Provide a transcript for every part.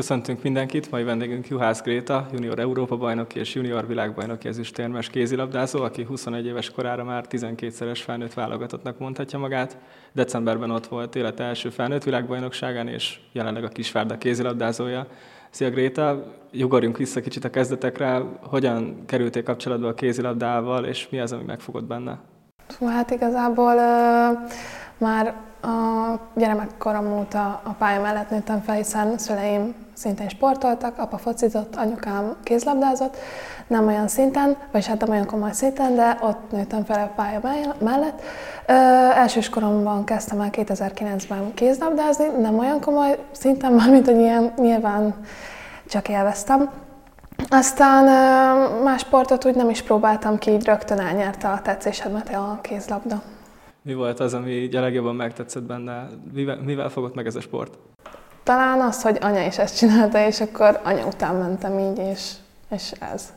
Köszöntünk mindenkit, mai vendégünk Juhász Gréta, junior Európa bajnoki és junior világbajnoki ezüstérmes kézilabdázó, aki 21 éves korára már 12-szeres felnőtt válogatottnak mondhatja magát. Decemberben ott volt élete első felnőtt világbajnokságán, és jelenleg a Kisvárda kézilabdázója. Szia Gréta, jugorjunk vissza kicsit a kezdetekre. Hogyan kerültél kapcsolatba a kézilabdával, és mi az, ami megfogott benne? Hát igazából uh, már a gyermekkorom óta a pálya mellett nőttem fel, hiszen szüleim szintén sportoltak, apa focizott, anyukám kézlabdázott, nem olyan szinten, vagy hát nem olyan komoly szinten, de ott nőttem fel a pálya mellett. Ö, elsős koromban kezdtem el 2009-ben kézlabdázni, nem olyan komoly szinten, mint hogy ilyen nyilván csak élveztem. Aztán más sportot úgy nem is próbáltam ki, így rögtön elnyerte a tetszésemet a kézlabda. Mi volt az, ami így a legjobban megtetszett benne? Mivel, mivel fogott meg ez a sport? Talán az, hogy anya is ezt csinálta, és akkor anya után mentem így, és, és ez.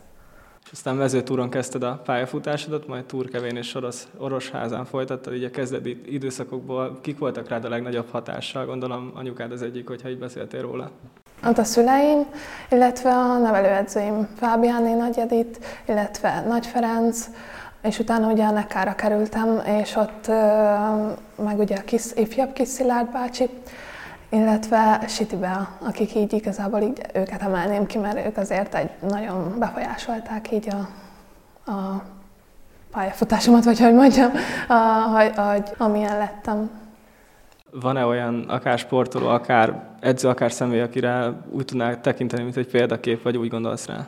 És aztán mezőtúron kezdted a pályafutásodat, majd Túrkevén és Orosz, Orosházán folytattad, így a kezdeti időszakokból kik voltak rád a legnagyobb hatással? Gondolom anyukád az egyik, hogyha így beszéltél róla. Ott a szüleim, illetve a nevelőedzőim, Fábiáné Nagy Edith, illetve Nagy Ferenc, és utána ugye a Nekára kerültem, és ott meg ugye a kis, ifjabb kis Szilárd bácsi, illetve Sitibe, akik így igazából így őket emelném ki, mert ők azért egy nagyon befolyásolták így a, a pályafutásomat, vagy hogy mondjam, a, hogy, hogy, amilyen lettem. Van-e olyan akár sportoló, akár edző, akár személy, akire úgy tudnál tekinteni, mint egy példakép, vagy úgy gondolsz rá?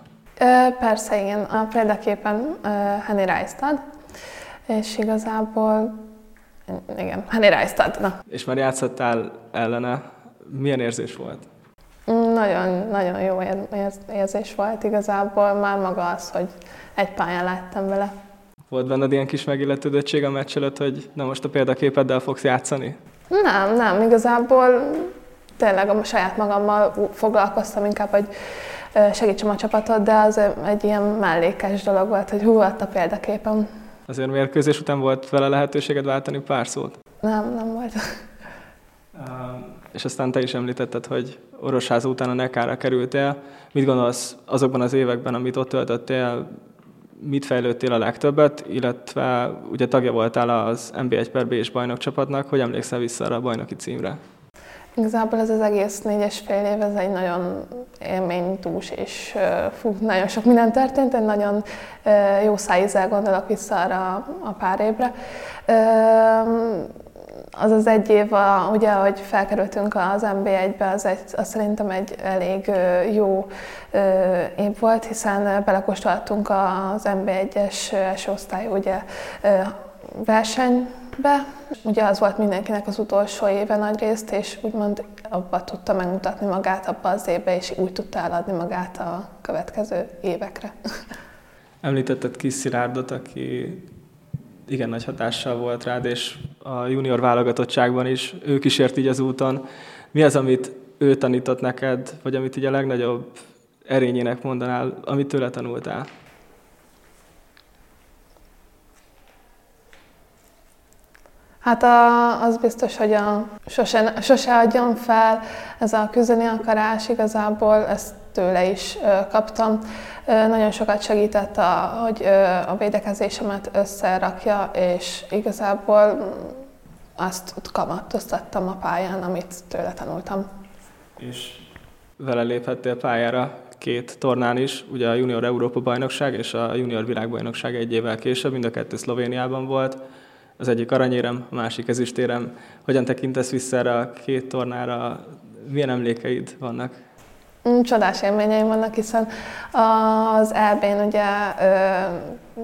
Persze, igen. A példaképen Henny Reistad, és igazából igen, Henny Reistad. Na. És már játszottál ellene. Milyen érzés volt? Nagyon, nagyon jó érzés volt igazából. Már maga az, hogy egy pályán láttam vele. Volt benned ilyen kis megilletődöttség a meccs előtt, hogy na most a példaképeddel fogsz játszani? Nem, nem. Igazából tényleg a saját magammal foglalkoztam inkább, hogy segítsem a csapatot, de az egy ilyen mellékes dolog volt, hogy hú, a példaképem. Azért mérkőzés után volt vele lehetőséged váltani pár szót? Nem, nem volt. és aztán te is említetted, hogy Orosháza után a Nekára kerültél. Mit gondolsz azokban az években, amit ott töltöttél, mit fejlődtél a legtöbbet, illetve ugye tagja voltál az NB1 per B-s bajnokcsapatnak, hogy emlékszel vissza arra a bajnoki címre? Igazából ez az egész négyes fél év, ez egy nagyon élménydús, és fú, nagyon sok minden történt, egy nagyon jó szájízzel gondolok vissza arra a pár évre. Az az egy év, a, ugye, hogy felkerültünk az NB1-be, az, egy, az szerintem egy elég jó év volt, hiszen belekóstoltunk az NB1-es első osztály ugye, verseny be. Ugye az volt mindenkinek az utolsó éve nagy részt, és úgymond abba tudta megmutatni magát abba az évbe, és úgy tudta eladni magát a következő évekre. Említetted Kis Szilárdot, aki igen nagy hatással volt rád, és a junior válogatottságban is ő kísért így az úton. Mi az, amit ő tanított neked, vagy amit így a legnagyobb erényének mondanál, amit tőle tanultál? Hát a, az biztos, hogy a, sose, sose adjam fel, ez a küzdeni akarás, igazából ezt tőle is ö, kaptam. Ö, nagyon sokat segített, a, hogy ö, a védekezésemet összerakja, és igazából azt kamatoztattam a pályán, amit tőle tanultam. És vele léphettél pályára két tornán is, ugye a Junior Európa bajnokság és a Junior világbajnokság egy évvel később, mind a kettő Szlovéniában volt az egyik aranyérem, a másik ezüstérem. Hogyan tekintesz vissza erre a két tornára? Milyen emlékeid vannak? Mm, csodás élményeim vannak, hiszen az EB-n ugye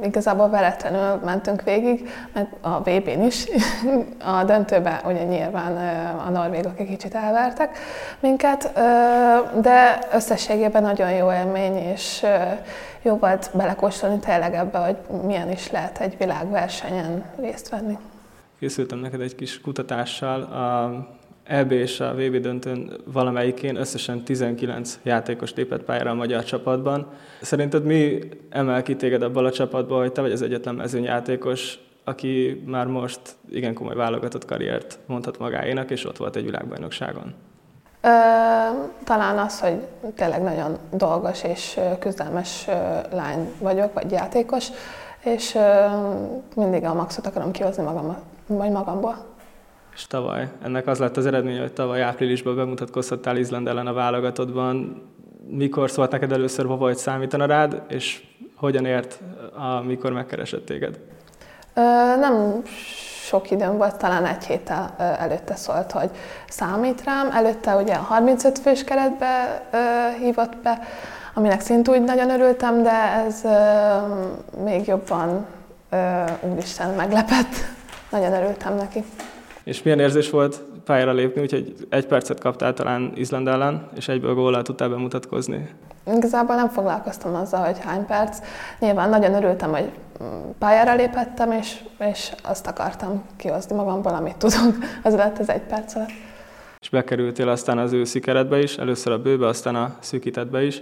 igazából veletlenül mentünk végig, meg a VB-n is. A döntőben ugye nyilván a norvégok egy kicsit elvertek minket, de összességében nagyon jó élmény, és jó volt belekóstolni tényleg ebbe, hogy milyen is lehet egy világversenyen részt venni. Készültem neked egy kis kutatással. EB és a VB döntőn valamelyikén összesen 19 játékos lépett pályára a magyar csapatban. Szerinted mi emel ki téged abban a csapatban, hogy te vagy az egyetlen mezőnyjátékos, aki már most igen komoly válogatott karriert mondhat magáénak, és ott volt egy világbajnokságon? Ö, talán az, hogy tényleg nagyon dolgos és küzdelmes lány vagyok, vagy játékos, és ö, mindig a maxot akarom kihozni magam, vagy magamból. És tavaly, ennek az lett az eredmény, hogy tavaly áprilisban bemutatkozhattál Izland ellen a válogatottban. Mikor szólt neked először, hova vagy számítana rád, és hogyan ért, amikor megkeresett téged? Ö, nem sok időm volt, talán egy héttel előtte szólt, hogy számít rám. Előtte ugye a 35 fős keretbe ö, hívott be, aminek szintúgy nagyon örültem, de ez ö, még jobban, ö, úristen, meglepett. nagyon örültem neki. És milyen érzés volt pályára lépni, úgyhogy egy percet kaptál talán Izland ellen, és egyből góllal tudtál bemutatkozni? Igazából nem foglalkoztam azzal, hogy hány perc. Nyilván nagyon örültem, hogy pályára lépettem, és, és azt akartam kihozni magamból, amit tudok. Az lett az egy perc alatt. És bekerültél aztán az őszi keretbe is, először a bőbe, aztán a szűkítetbe is.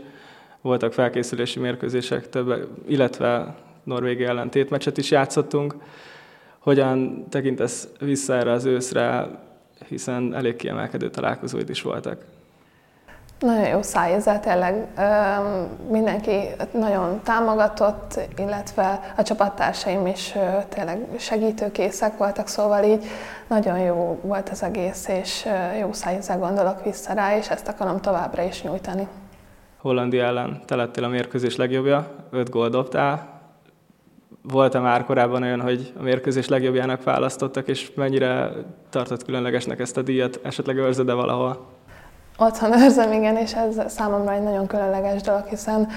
Voltak felkészülési mérkőzések, több, illetve Norvégia ellen tétmeccset is játszottunk. Hogyan tekintesz vissza erre az őszre, hiszen elég kiemelkedő találkozóid is voltak? Nagyon jó szájézet, tényleg mindenki nagyon támogatott, illetve a csapattársaim is tényleg segítőkészek voltak, szóval így nagyon jó volt az egész, és jó szájézzel gondolok vissza rá, és ezt akarom továbbra is nyújtani. Hollandia ellen te lettél a mérkőzés legjobbja, öt gól dobtál. Volt-e már korábban olyan, hogy a mérkőzés legjobbjának választottak, és mennyire tartott különlegesnek ezt a díjat? Esetleg őrzed-e valahol? Otthon őrzöm, igen, és ez számomra egy nagyon különleges dolog, hiszen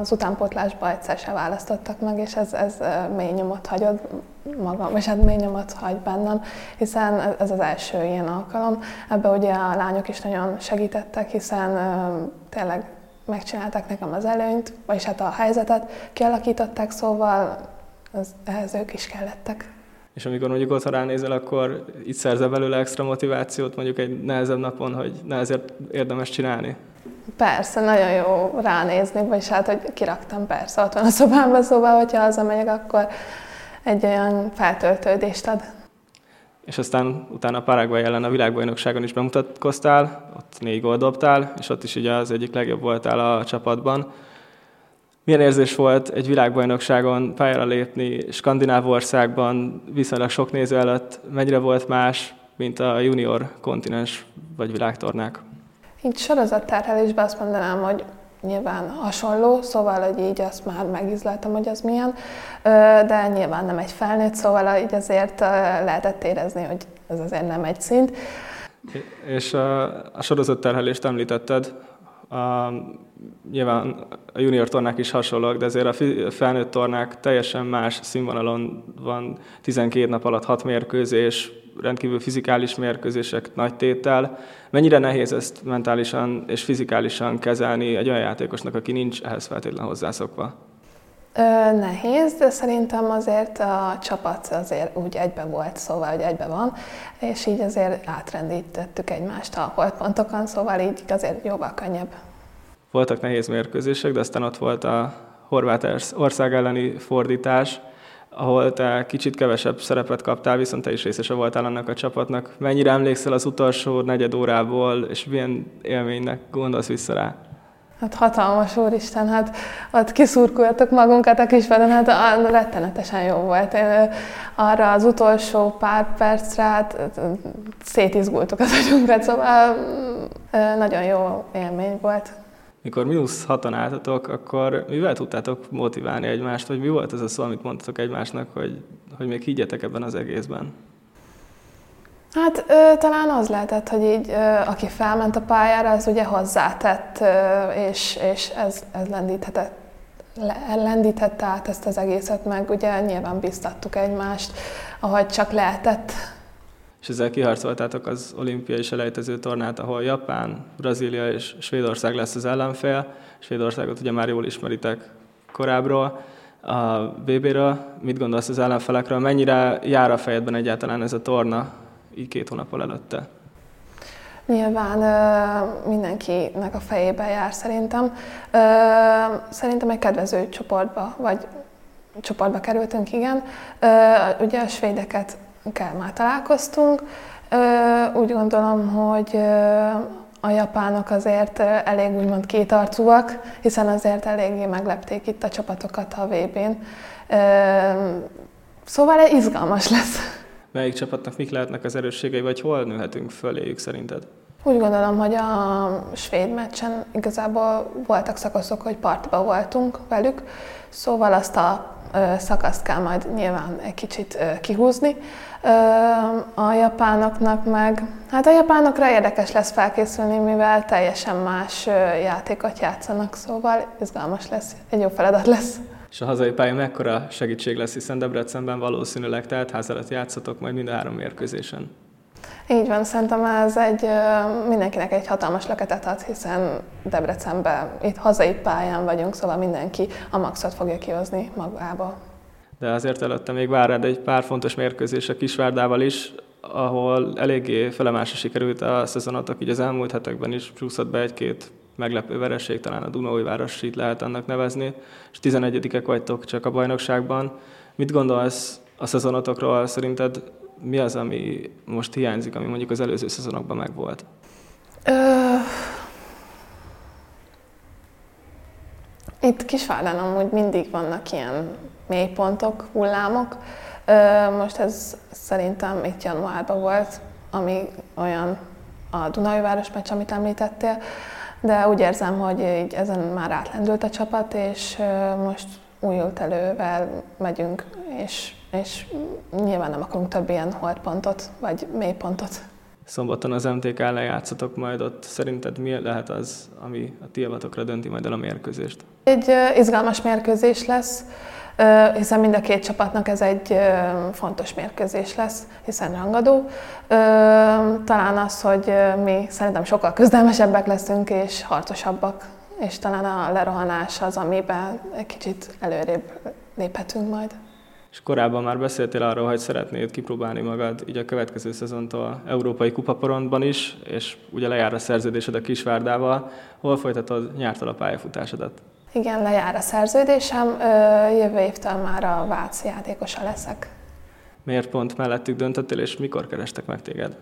az utánpótlásba egyszer se választottak meg, és ez, ez mély nyomot hagyott magam, és hát mély nyomot hagy bennem, hiszen ez az első ilyen alkalom. Ebbe ugye a lányok is nagyon segítettek, hiszen tényleg megcsinálták nekem az előnyt, vagyis hát a helyzetet kialakították, szóval ez, ehhez ők is kellettek és amikor mondjuk otthon ránézel, akkor itt szerzel belőle extra motivációt mondjuk egy nehezebb napon, hogy nehezebb érdemes csinálni? Persze, nagyon jó ránézni, vagyis hát, hogy kiraktam persze, ott van a szobámban, szóval, hogyha hazamegyek, akkor egy olyan feltöltődést ad. És aztán utána Paraguay ellen a világbajnokságon is bemutatkoztál, ott négy gól dobtál, és ott is ugye az egyik legjobb voltál a csapatban. Milyen érzés volt egy világbajnokságon pályára lépni, skandináv országban, viszonylag sok néző előtt, mennyire volt más, mint a junior kontinens vagy világtornák? Így sorozatterhelésben azt mondanám, hogy nyilván hasonló, szóval, hogy így azt már megizleltem, hogy az milyen, de nyilván nem egy felnőtt, szóval így azért lehetett érezni, hogy ez azért nem egy szint. És a, a sorozatterhelést említetted, nyilván a junior tornák is hasonlóak, de azért a felnőtt tornák teljesen más színvonalon van, 12 nap alatt 6 mérkőzés, rendkívül fizikális mérkőzések, nagy tétel. Mennyire nehéz ezt mentálisan és fizikálisan kezelni egy olyan játékosnak, aki nincs ehhez feltétlenül hozzászokva? Ö, nehéz, de szerintem azért a csapat azért úgy egybe volt, szóval, hogy egybe van, és így azért átrendítettük egymást a holtpontokon, szóval így azért jóval könnyebb. Voltak nehéz mérkőzések, de aztán ott volt a horvát ország elleni fordítás, ahol te kicsit kevesebb szerepet kaptál, viszont te is részese voltál annak a csapatnak. Mennyire emlékszel az utolsó negyed órából, és milyen élménynek gondolsz vissza rá? Hát hatalmas úristen, hát ott kiszurkultak magunkat a kispadon, hát rettenetesen jó volt. Én arra az utolsó pár percre hát szétizgultuk az agyunkra, szóval nagyon jó élmény volt. Mikor mínusz hatan álltatok, akkor mivel tudtátok motiválni egymást, vagy mi volt ez a szó, amit mondtatok egymásnak, hogy, hogy még higgyetek ebben az egészben? Hát ö, talán az lehetett, hogy így, ö, aki felment a pályára, az ugye hozzátett, ö, és, és ez, ez lendíthetett, lendítette át ezt az egészet, meg ugye nyilván biztattuk egymást, ahogy csak lehetett. És ezzel kiharcoltátok az olimpiai selejtező tornát, ahol Japán, Brazília és Svédország lesz az ellenfél. Svédországot ugye már jól ismeritek korábbról a BB-ről. Mit gondolsz az ellenfelekről? Mennyire jár a fejedben egyáltalán ez a torna? így két hónappal előtte? Nyilván mindenkinek a fejébe jár szerintem. Szerintem egy kedvező csoportba, vagy csoportba kerültünk, igen. Ugye a svédeket kell már találkoztunk, úgy gondolom, hogy a japánok azért elég úgymond kétarcúak, hiszen azért eléggé meglepték itt a csapatokat a VB-n. Szóval izgalmas lesz. Melyik csapatnak mik lehetnek az erősségei, vagy hol nőhetünk föléjük szerinted? Úgy gondolom, hogy a svéd meccsen igazából voltak szakaszok, hogy partiba voltunk velük, szóval azt a szakaszt kell majd nyilván egy kicsit kihúzni. A japánoknak meg, hát a japánokra érdekes lesz felkészülni, mivel teljesen más játékot játszanak, szóval izgalmas lesz, egy jó feladat lesz. És a hazai pálya mekkora segítség lesz, hiszen Debrecenben valószínűleg tehát ház előtt játszatok majd mind a három mérkőzésen. Így van, szerintem ez egy, mindenkinek egy hatalmas löketet ad, hiszen Debrecenben itt hazai pályán vagyunk, szóval mindenki a maxot fogja kihozni magába. De azért előtte még vár rád egy pár fontos mérkőzés a Kisvárdával is, ahol eléggé felemásra sikerült a szezonotok, így az elmúlt hetekben is csúszott be egy-két meglepő vereség, talán a Dunói város itt lehet annak nevezni, és 11 vagytok csak a bajnokságban. Mit gondolsz a szezonotokról? Szerinted mi az, ami most hiányzik, ami mondjuk az előző szezonokban megvolt? Ö... Itt Kisvárdán amúgy mindig vannak ilyen mélypontok, hullámok. Most ez szerintem itt januárban volt, ami olyan a Dunai Város meccs, amit említettél, de úgy érzem, hogy így ezen már átlendült a csapat, és most újult elővel megyünk, és, és nyilván nem akarunk több ilyen holdpontot, vagy mélypontot. Szombaton az MTK ellen játszatok majd ott. Szerinted mi lehet az, ami a ti dönti majd el a mérkőzést? Egy izgalmas mérkőzés lesz hiszen mind a két csapatnak ez egy fontos mérkőzés lesz, hiszen rangadó. Talán az, hogy mi szerintem sokkal küzdelmesebbek leszünk és harcosabbak, és talán a lerohanás az, amiben egy kicsit előrébb léphetünk majd. És korábban már beszéltél arról, hogy szeretnéd kipróbálni magad így a következő szezontól Európai Kupaporondban is, és ugye lejár a szerződésed a Kisvárdával. Hol folytatod nyártól a pályafutásodat? Igen, lejár a szerződésem, jövő évtől már a Vác játékosa leszek. Miért pont mellettük döntöttél, és mikor kerestek meg téged?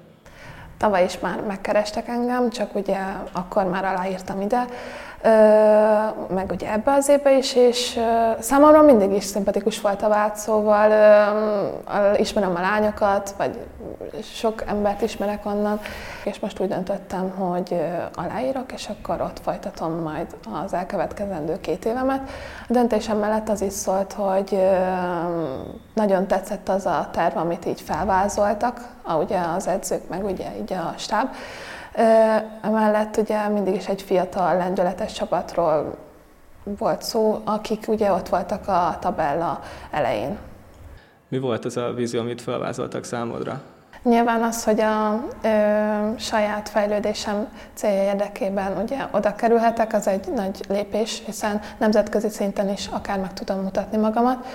Tavaly is már megkerestek engem, csak ugye akkor már aláírtam ide, meg ugye ebbe az évbe is, és számomra mindig is szimpatikus volt a vált, szóval ismerem a lányokat, vagy sok embert ismerek onnan, és most úgy döntöttem, hogy aláírok, és akkor ott folytatom majd az elkövetkezendő két évemet. A döntésem mellett az is szólt, hogy nagyon tetszett az a terv, amit így felvázoltak, ugye az edzők, meg ugye így a stáb, Emellett ugye mindig is egy fiatal, lendületes csapatról volt szó, akik ugye ott voltak a tabella elején. Mi volt ez a vízió, amit felvázoltak számodra? Nyilván az, hogy a ö, saját fejlődésem célja érdekében ugye oda kerülhetek, az egy nagy lépés, hiszen nemzetközi szinten is akár meg tudom mutatni magamat,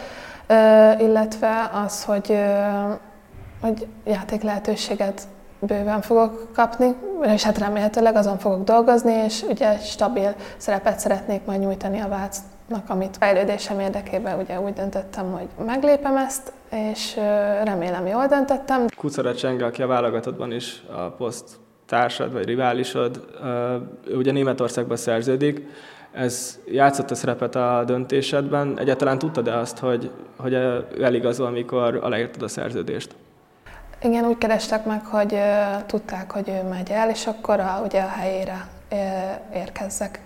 ö, illetve az, hogy, ö, hogy játék lehetőséget bőven fogok kapni, és hát remélhetőleg azon fogok dolgozni, és ugye stabil szerepet szeretnék majd nyújtani a Vácnak, amit fejlődésem érdekében ugye úgy döntöttem, hogy meglépem ezt, és remélem jól döntöttem. Kucara Csenge, aki a válogatottban is a poszt társad vagy riválisod, ugye Németországban szerződik, ez játszott a szerepet a döntésedben. Egyáltalán tudtad-e azt, hogy, hogy eligazol, amikor aláírtad a szerződést? Igen, úgy kerestek meg, hogy tudták, hogy ő megy el, és akkor a, ugye a helyére uh, érkezzek.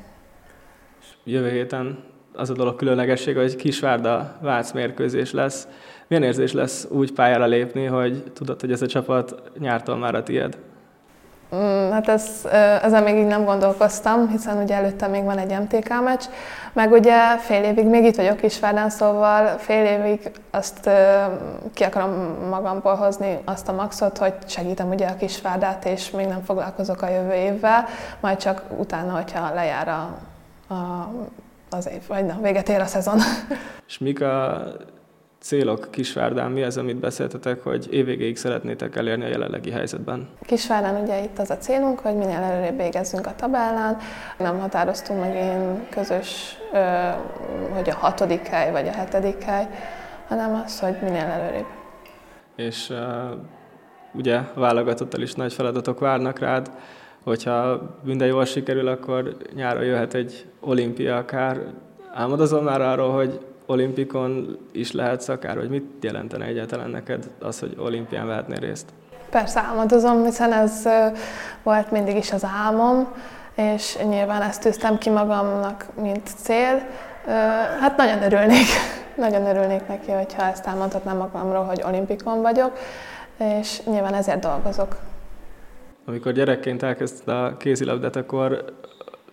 Jövő héten az a dolog különlegesség, hogy Kisvárda Vác mérkőzés lesz. Milyen érzés lesz úgy pályára lépni, hogy tudod, hogy ez a csapat nyártól már a tiéd? Mm, hát ez, ezen még így nem gondolkoztam, hiszen ugye előtte még van egy MTK meccs, meg ugye fél évig még itt vagyok Kisvárdán, szóval fél évig azt ki akarom magamból hozni azt a maxot, hogy segítem ugye a Kisvárdát, és még nem foglalkozok a jövő évvel, majd csak utána, hogyha lejár a, a, az év, vagy na, véget ér a szezon. És mik a célok Kisvárdán? Mi az, amit beszéltetek, hogy évvégéig szeretnétek elérni a jelenlegi helyzetben? Kisvárdán ugye itt az a célunk, hogy minél előrébb végezzünk a tabellán. Nem határoztunk meg én közös, hogy a hatodik hely vagy a hetedik hely, hanem az, hogy minél előrébb. És ugye válogatottal is nagy feladatok várnak rád, hogyha minden jól sikerül, akkor nyáron jöhet egy olimpia akár. Álmodozol már arról, hogy olimpikon is lehetsz akár, vagy mit jelentene egyáltalán neked az, hogy olimpián vehetnél részt? Persze álmodozom, hiszen ez volt mindig is az álmom, és nyilván ezt tűztem ki magamnak, mint cél. Hát nagyon örülnék, nagyon örülnék neki, hogyha ezt elmondhatnám magamról, hogy olimpikon vagyok, és nyilván ezért dolgozok. Amikor gyerekként elkezdted a kézilabdát, akkor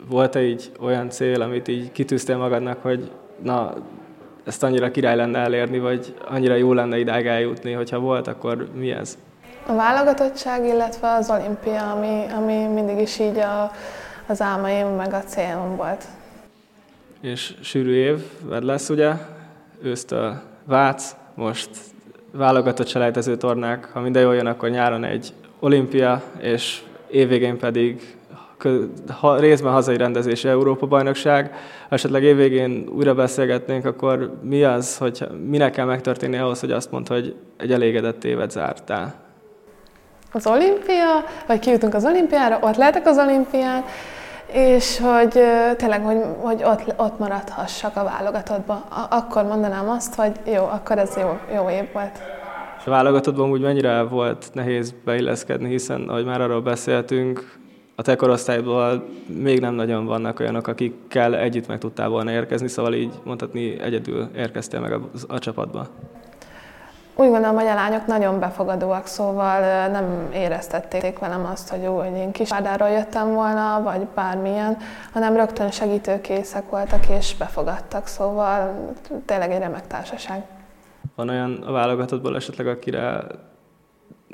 volt-e így olyan cél, amit így kitűztél magadnak, hogy na, ezt annyira király lenne elérni, vagy annyira jó lenne idáig eljutni, hogyha volt, akkor mi ez? A válogatottság, illetve az olimpia, ami, ami mindig is így a, az álmaim, meg a célom volt. És sűrű év lesz ugye, ősztől Vác, most válogatott selejtező tornák, ha minden jól jön, akkor nyáron egy olimpia, és évvégén pedig ha, részben hazai rendezési Európa-bajnokság, esetleg évvégén újra beszélgetnénk, akkor mi az, hogy minek kell megtörténni ahhoz, hogy azt mondd, hogy egy elégedett évet zártál? Az olimpia, vagy kijutunk az olimpiára, ott lehetek az olimpián, és hogy tényleg, hogy, hogy ott, ott maradhassak a válogatottba. Akkor mondanám azt, hogy jó, akkor ez jó, jó év volt. A válogatottban úgy mennyire volt nehéz beilleszkedni, hiszen, ahogy már arról beszéltünk, a te korosztályból még nem nagyon vannak olyanok, akikkel együtt meg tudtál volna érkezni, szóval így mondhatni egyedül érkeztél meg a, a csapatba. Úgy gondolom, hogy a lányok nagyon befogadóak, szóval nem éreztették velem azt, hogy jó, hogy én kisvárdáról jöttem volna, vagy bármilyen, hanem rögtön segítőkészek voltak és befogadtak, szóval tényleg egy remek társaság. Van olyan a válogatottból esetleg, akire,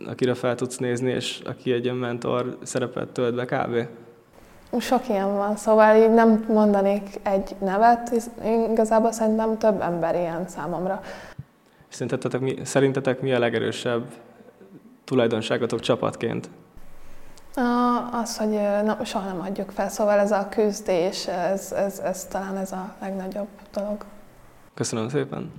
akire fel tudsz nézni, és aki egy mentor szerepet tölt be kb? Sok ilyen van, szóval így nem mondanék egy nevet, igazából szerintem több ember ilyen számomra. Szerintetek mi, szerintetek mi a legerősebb tulajdonságotok csapatként? Az, hogy na, soha nem adjuk fel, szóval ez a küzdés, ez, ez, ez talán ez a legnagyobb dolog. Köszönöm szépen!